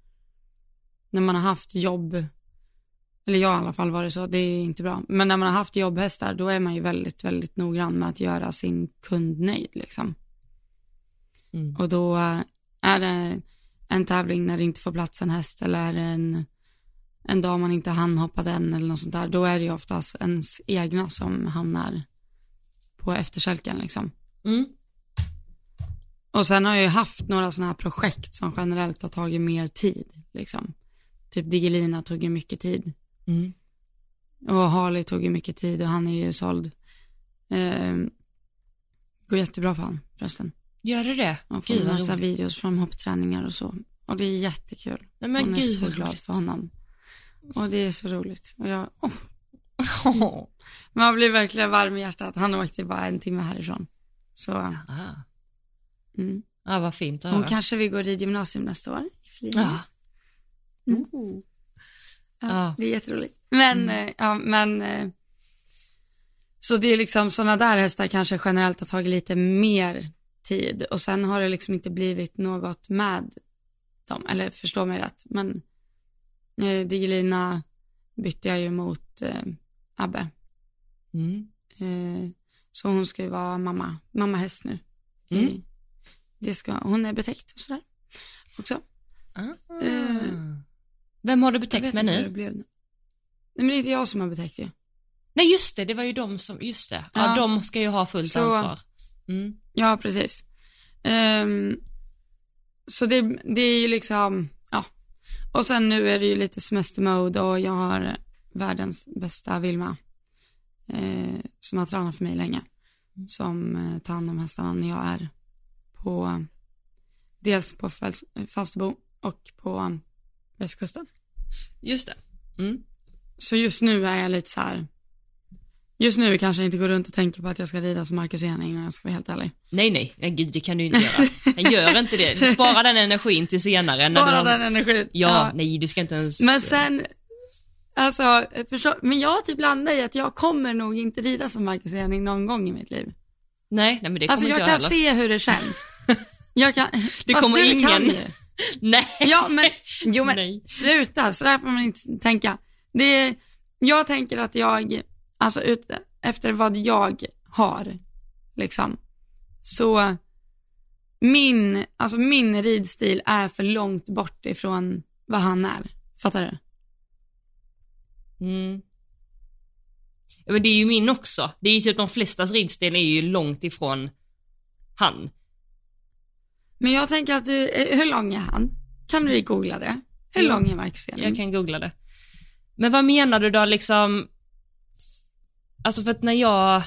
när man har haft jobb, eller jag i alla fall var det så, det är inte bra. Men när man har haft jobbhästar, då är man ju väldigt, väldigt noggrann med att göra sin kund nöjd liksom. Mm. Och då är det en tävling när det inte får plats en häst eller är det en, en dag man inte hann hoppa den eller något sånt där, då är det ju oftast ens egna som hamnar på efterkälken liksom. Mm. Och sen har jag ju haft några sådana här projekt som generellt har tagit mer tid, liksom. Typ Digelina tog ju mycket tid. Mm. Och Harley tog ju mycket tid och han är ju såld. Eh, går jättebra för han förresten. Gör det det? Han får en massa roligt. videos från hoppträningar och så. Och det är jättekul. Nej, men Hon är så glad roligt. för honom. Och det är så roligt. Och jag, oh. Man blir verkligen varm i hjärtat. Han åkte bara en timme härifrån. Så. Mm. Ja, vad fint att Hon kanske vill gå ridgymnasium nästa år i Ja. Mm. Ja, ja. Det är jätteroligt. Men, mm. Eh, ja, men eh, så det är liksom sådana där hästar kanske generellt har tagit lite mer tid och sen har det liksom inte blivit något med dem, eller förstå mig rätt, men eh, Digelina bytte jag ju mot eh, Abbe. Mm. Eh, så hon ska ju vara mamma, mamma häst nu. Mm. I, det ska, hon är betäckt och sådär också. Ah. Vem har du betäckt med nu? Nej men det är inte jag som har betäckt det. Nej just det, det var ju de som, just det. Ja, ja de ska ju ha fullt så, ansvar. Mm. Ja precis. Um, så det, det är ju liksom, ja. Och sen nu är det ju lite semestermode och jag har världens bästa Vilma. Eh, som har tränat för mig länge. Mm. Som eh, tar hand om hästarna när jag är på dels på Falsterbo och på västkusten. Just det. Mm. Så just nu är jag lite så här, Just nu kanske jag inte går runt och tänker på att jag ska rida som Marcus Ening om jag ska vara helt ärlig. Nej, nej, nej gud det kan du inte göra. Jag gör inte det. Spara den energin till senare. Spara har... den energin. Ja, nej du ska inte ens... Men sen, alltså, förstå, men jag typ landar i att jag kommer nog inte rida som Marcus Ening någon gång i mitt liv. Nej, nej men det kommer Alltså jag inte kan jag heller. se hur det känns. Jag kan, Det kommer ingen. Kan ju. Nej. Ja men, jo men Nej. sluta, så där får man inte tänka. Det är, jag tänker att jag, alltså ut, efter vad jag har, liksom, så min, alltså min ridstil är för långt bort ifrån vad han är. Fattar du? Mm. Ja, men det är ju min också. Det är ju typ de flestas ridstil är ju långt ifrån han. Men jag tänker att du, eh, hur lång är han? Kan vi googla det? Hur lång är Marcus Ening? Jag kan googla det. Men vad menar du då liksom? Alltså för att när jag,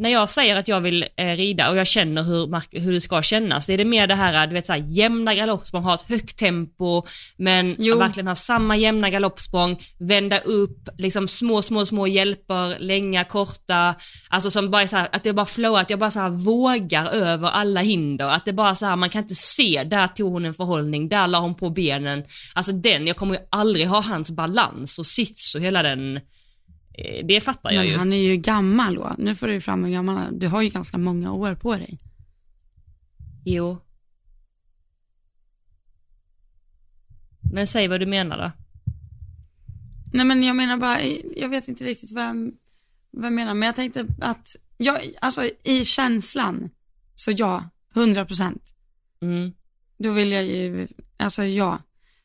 när jag säger att jag vill eh, rida och jag känner hur, hur det ska kännas, är det mer det här, du vet såhär jämna galoppsprång, ha ett högt tempo, men verkligen ha samma jämna galoppsprång, vända upp, liksom små, små, små hjälper, länga, korta, alltså som bara så här, att det bara flowar, att jag bara så här vågar över alla hinder, att det bara så här, man kan inte se, där tog hon en förhållning, där la hon på benen, alltså den, jag kommer ju aldrig ha hans balans och sits och hela den, det fattar jag Men ju. han är ju gammal då. Nu får du ju fram hur gammal han är. Du har ju ganska många år på dig. Jo. Men säg vad du menar då. Nej men jag menar bara, jag vet inte riktigt vad jag, vad jag menar, men jag tänkte att, jag, alltså i känslan, så ja, 100 procent. Mm. Då vill jag ju, alltså ja.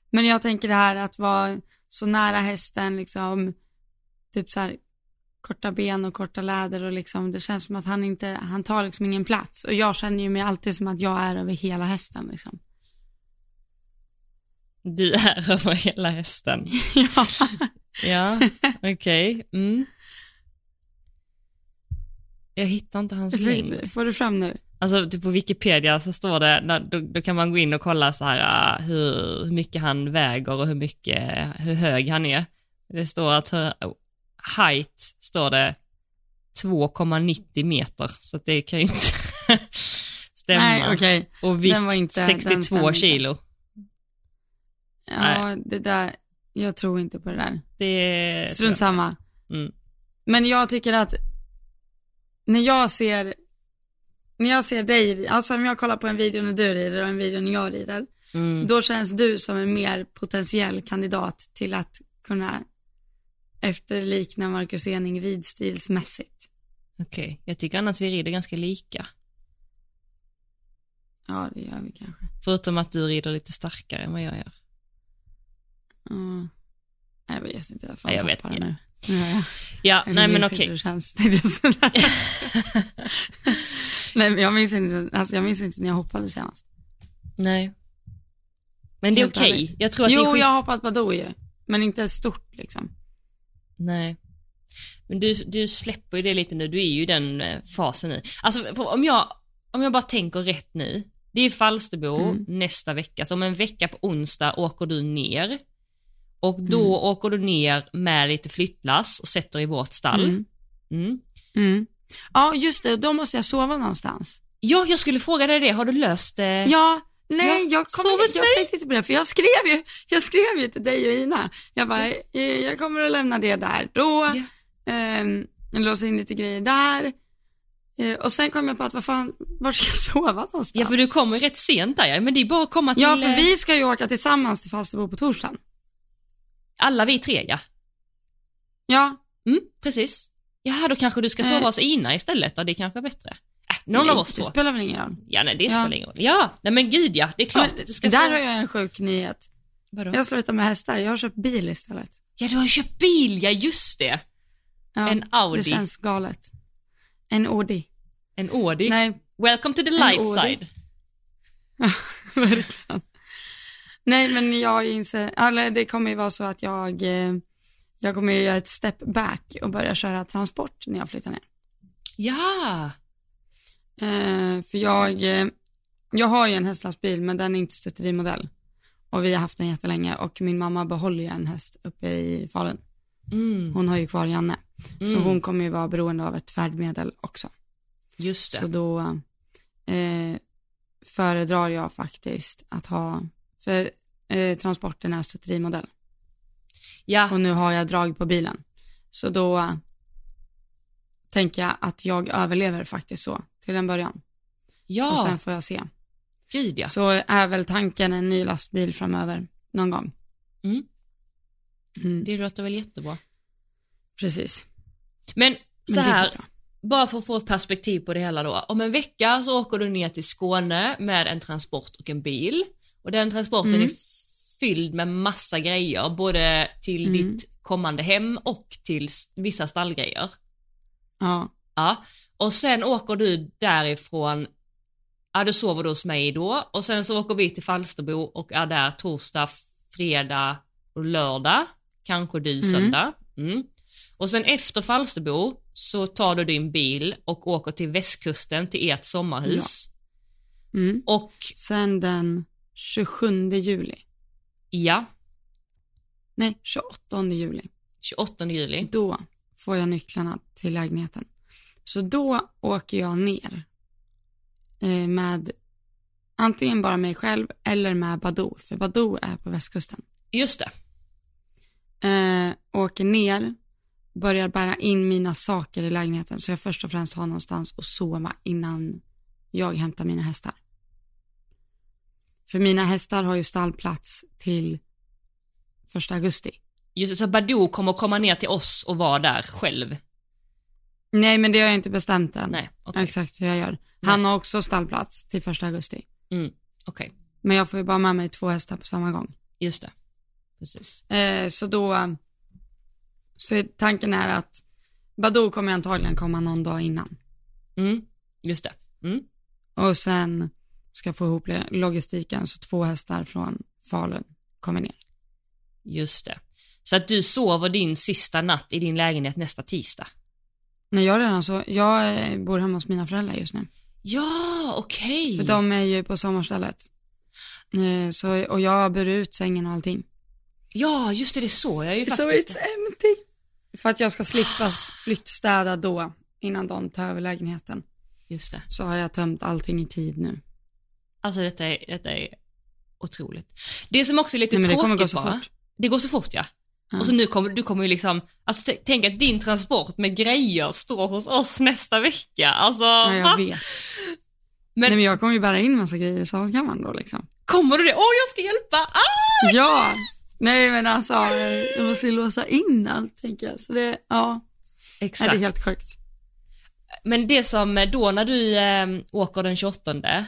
Men jag tänker det här att vara så nära hästen liksom, typ så här korta ben och korta läder och liksom, det känns som att han inte, han tar liksom ingen plats. Och jag känner ju mig alltid som att jag är över hela hästen liksom. Du är över hela hästen. ja. Ja, okej. Mm. Jag hittar inte hans länk. Får du fram nu? Alltså typ på Wikipedia så står det, då, då kan man gå in och kolla så här uh, hur, hur mycket han väger och hur mycket, hur hög han är. Det står att height står det 2,90 meter, så det kan ju inte stämma. Nej, okej. Och vikt inte- den 62 stämmer inte. kilo. Ja, det där, jag tror inte på det där. Det Strunt samma. Mm. Men jag tycker att när jag ser, när jag ser dig, alltså om jag kollar på en video när du rider och en video när jag rider, Mm. då känns du som en mer potentiell kandidat till att kunna efterlikna Marcus Ening ridstilsmässigt. Okej, jag tycker annars vi rider ganska lika. Ja, det gör vi kanske. Förutom att du rider lite starkare än vad jag gör. Mm. Jag vet inte, jag, fan jag vet det nu. Ja, jag nej men okej. det känns. Nej, men jag minns inte, alltså jag minns inte när jag hoppade senast. Nej. Men det är okej. ärligt. Jag tror att det är Jo, skit... jag har hoppat Badoo ju, men inte stort liksom. Nej. Men du, du släpper ju det lite nu, du är ju i den eh, fasen nu. Alltså om jag, om jag bara tänker rätt nu. Det är Falsterbo Mm. nästa vecka, så om en vecka på onsdag åker du ner. Och då Mm. åker du ner med lite flyttlass och sätter i vårt stall. Mm. Mm. Mm. Ja, just det, då måste jag sova någonstans. Ja, jag skulle fråga dig det, har du löst det? Ja, nej, Ja, jag, kommer, jag tänkte inte på det, för jag skrev ju, jag skrev ju till dig och Ina. Jag bara, eh, jag kommer att lämna det där då, Ja. ehm, jag låser in lite grejer där. Eh, och sen kom jag på att, vad fan, var ska jag sova någonstans? Ja, för du kommer rätt sent där ja, men det är bara att komma till Ja, för eh, vi ska ju åka tillsammans till Falsterbo på torsdagen. alla vi tre ja. Ja, Mm, precis. Jaha, då kanske du ska sova Eh. hos Ina istället, då det kanske är bättre. Någon av oss det två. spelar väl ingen roll. Ja, nej det Ja. spelar ingen roll. Ja, nej men gud ja, det är klart. Men, du ska där sova. har jag en sjuk nyhet. Vadå? Jag slutar med hästar, jag har köpt bil istället. Ja, du har köpt bil, ja just det. Ja, En Audi. Det känns galet. En Audi. En Audi. Nej, Welcome to the light side. verkligen. Nej, men jag inser, eller det kommer ju vara så att jag, eh, jag kommer ju göra ett step back och börja köra transport när jag flyttar ner. Ja. Eh, för jag, eh, jag har ju en hästlastbil men den är inte stutterimodell. Och vi har haft den jättelänge och min mamma behåller ju en häst uppe i Falun. Mm. Hon har ju kvar Janne. Så Mm. hon kommer ju vara beroende av ett färdmedel också. Just det. Så då eh, föredrar jag faktiskt att ha, för eh, transporten är stutterimodell ja, och nu har jag drag på bilen. Så då tänker jag att jag överlever faktiskt så till en början. ja, Och sen får jag se. gud ja. Så är väl tanken en ny lastbil framöver någon gång. Mm. Mm, Det låter väl jättebra. precis. Men så här, bara för att få ett perspektiv på det hela då. Om en vecka så åker du ner till Skåne med en transport och en bil. Och den transporten Mm. är fylld med massa grejer, både till Mm. ditt kommande hem och till vissa stallgrejer. Ja, Ja, och sen åker du därifrån, ja du sover då hos mig då och sen så åker vi till Falsterbo och är där torsdag, fredag och lördag, kanske du Mm. söndag. Mm. Och sen efter Falsterbo så tar du din bil och åker till västkusten till ert sommarhus. mm. Och Sen den 27 juli, ja, nej 28 juli, 28 juli. då får jag nycklarna till lägenheten. Så då åker jag ner eh, med antingen bara mig själv eller med Badoo, för Badoo är på västkusten. Just det. Eh, åker ner, börjar bära in mina saker i lägenheten så jag först och främst har någonstans att sova innan jag hämtar mina hästar. För mina hästar har ju stallplats till första augusti. Just det, så Badoo kommer komma ner till oss och vara där själv. Nej men det har jag inte bestämt än. Nej, okej. Exakt hur jag gör. Han har också stallplats till första augusti. Mm, okej. Men jag får ju bara med mig två hästar på samma gång. Just det. Precis. Eh, så då, så tanken är att Badoo kommer antagligen komma någon dag innan. Mm, just det. Mm. Och sen ska jag få ihop logistiken så två hästar från Falun kommer ner. Just det. Så att du sover din sista natt i din lägenhet nästa tisdag? Nej jag redan så, jag eh, bor hemma hos mina föräldrar just nu. Ja, okej. För de är ju på sommarstället. Eh, så, och jag bär ut sängen och allting. Ja, just det, det såg jag ju So faktiskt. it's empty. För att jag ska slippa flyttstäda då, innan de tar över lägenheten. Just det. Så har jag tömt allting i tid nu. Alltså detta är, detta är otroligt. Det som också är lite Nej, men det tråkigt så bara, fort. det går så fort ja. Ja. Och så nu kommer du kommer ju liksom, alltså tänk att din transport med grejer står hos oss nästa vecka. Alltså, Ja, jag vet. Men, Nej men jag kommer ju bära in massa grejer i salkammaren då liksom. kommer du det? Åh, jag ska hjälpa! Ah! Ja! Nej men alltså, jag måste ju låsa in allt tänker jag. Så det, ja, Nej, Exakt. det är helt sjukt. Men det som eh, då när du eh, åker den 28, eh,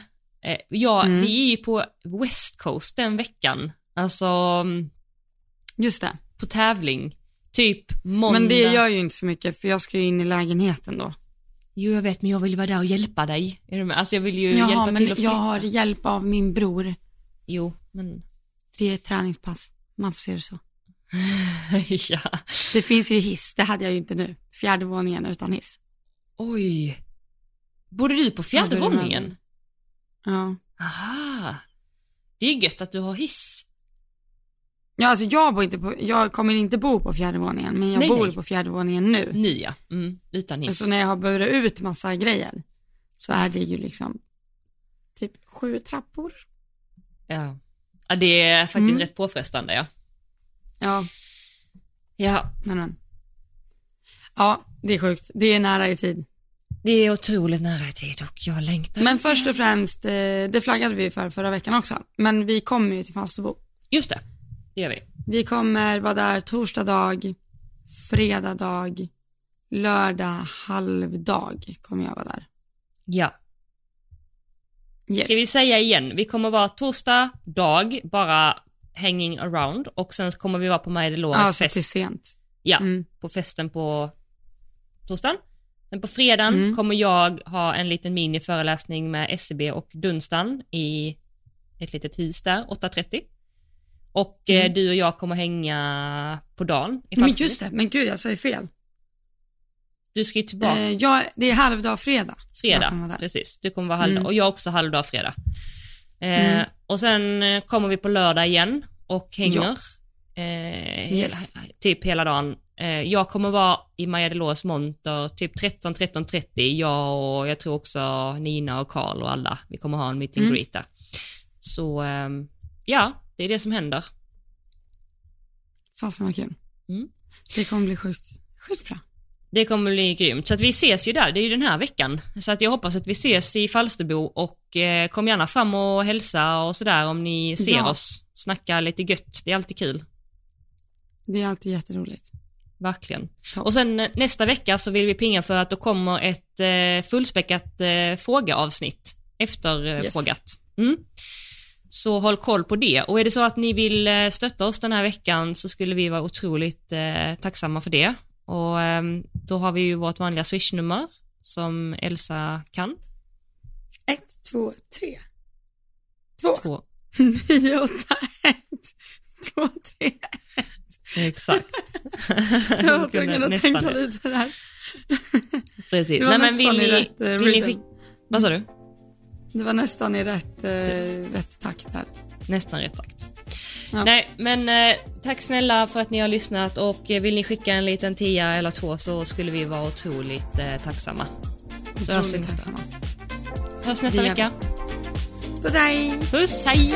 ja, Mm. vi är ju på West Coast den veckan. Alltså mm, Just det. På tävling. Typ måndag. Men det gör ju inte så mycket för jag ska ju in i lägenheten då. Jo, jag vet, men jag vill vara där och hjälpa dig. Är du med? Alltså jag vill ju hjälpa Jaha, till men att jag flytta. har hjälp av min bror. Jo, men... Det är ett träningspass. Man får se det så. ja. Det finns ju hiss, det hade jag ju inte nu. Fjärde våningen utan hiss. Oj. Bor du på fjärde våningen? Ja. Aha. Det är gött att du har hiss. Ja, alltså jag bor inte på, jag kommer inte bo på fjärde våningen, men jag Nej, bor nej. på fjärde våningen nu. Ja. Mm, utan hiss. Alltså när jag har burit ut massa grejer så är det ju liksom typ sju trappor. Ja. ja. Det är faktiskt Mm. rätt påfrestande ja. Ja, Ja, men men. Ja, det är sjukt. Det är nära i tid. det är otroligt nära i tid och jag längtar. Men först och främst, eh, det flaggade vi för förra veckan också. Men vi kommer ju till Falsterbo. Just det, det gör vi. Kommer vara där torsdag dag, fredag dag, lördag halvdag kommer jag vara där. Ja. Yes. Ska vi säga igen, vi kommer vara torsdag dag, bara hanging around och sen kommer vi vara på Maja Delores Ja, fest. till sent. Ja, Mm. på festen på torsdagen. Sen på fredagen Mm. kommer jag ha en liten miniföreläsning med SCB och Dunstan i ett litet hus där, 8.30. Och eh, Mm. du och jag kommer hänga på dagen Men just det, men gud jag sa ju fel. Du ska ju tillbaka Eh, jag, det är halvdag fredag. Fredag, precis. Du kommer vara halvdag Mm. och jag också halvdag fredag. Eh, Mm. Och sen eh, kommer vi på lördag igen och hänger. Eh, Yes. hela, typ hela dagen. Eh, jag kommer vara i Maja Delors monter typ 13, 13.30. Jag och jag tror också Nina och Karl och alla. Vi kommer ha en meet and Mm. greet där. Så ehm, ja, det är det som händer. Fasen vad kul. Mm. Det kommer bli sjukt, sjukt bra. Det kommer bli grymt. Så att vi ses ju där, det är ju den här veckan. Så att jag hoppas att vi ses i Falsterbo och eh, kom gärna fram och hälsa och sådär om ni ser Ja. oss. Snacka lite gött, det är alltid kul. Det är alltid jätteroligt. Verkligen. Topp. Och sen eh, nästa vecka så vill vi pinga för att då kommer ett eh, fullspäckat eh, frågeavsnitt efter eh, Yes. Mm. Så håll koll på det. Och är det så att ni vill eh, stötta oss den här veckan så skulle vi vara otroligt eh, tacksamma för det. Och ehm, då har vi ju vårt vanliga swishnummer som Elsa kan. Ett, två, tre. Två, Två. nio, åtta, ett, två, tre. Exakt. Jag var tvungen att tänka lite där. Precis. Det var Nej, men nästan vill ni, rätt, eh, vill ni skicka... Vad sa du? Det var nästan i rätt, eh, rätt takt där. Nästan rätt takt. Ja. Nej, men eh, tack snälla för att ni har lyssnat och eh, vill ni skicka en liten tia eller två så skulle vi vara otroligt eh, tacksamma. Så hörs vi nästa, hörs nästa vecka. Puss hej! Puss, hej!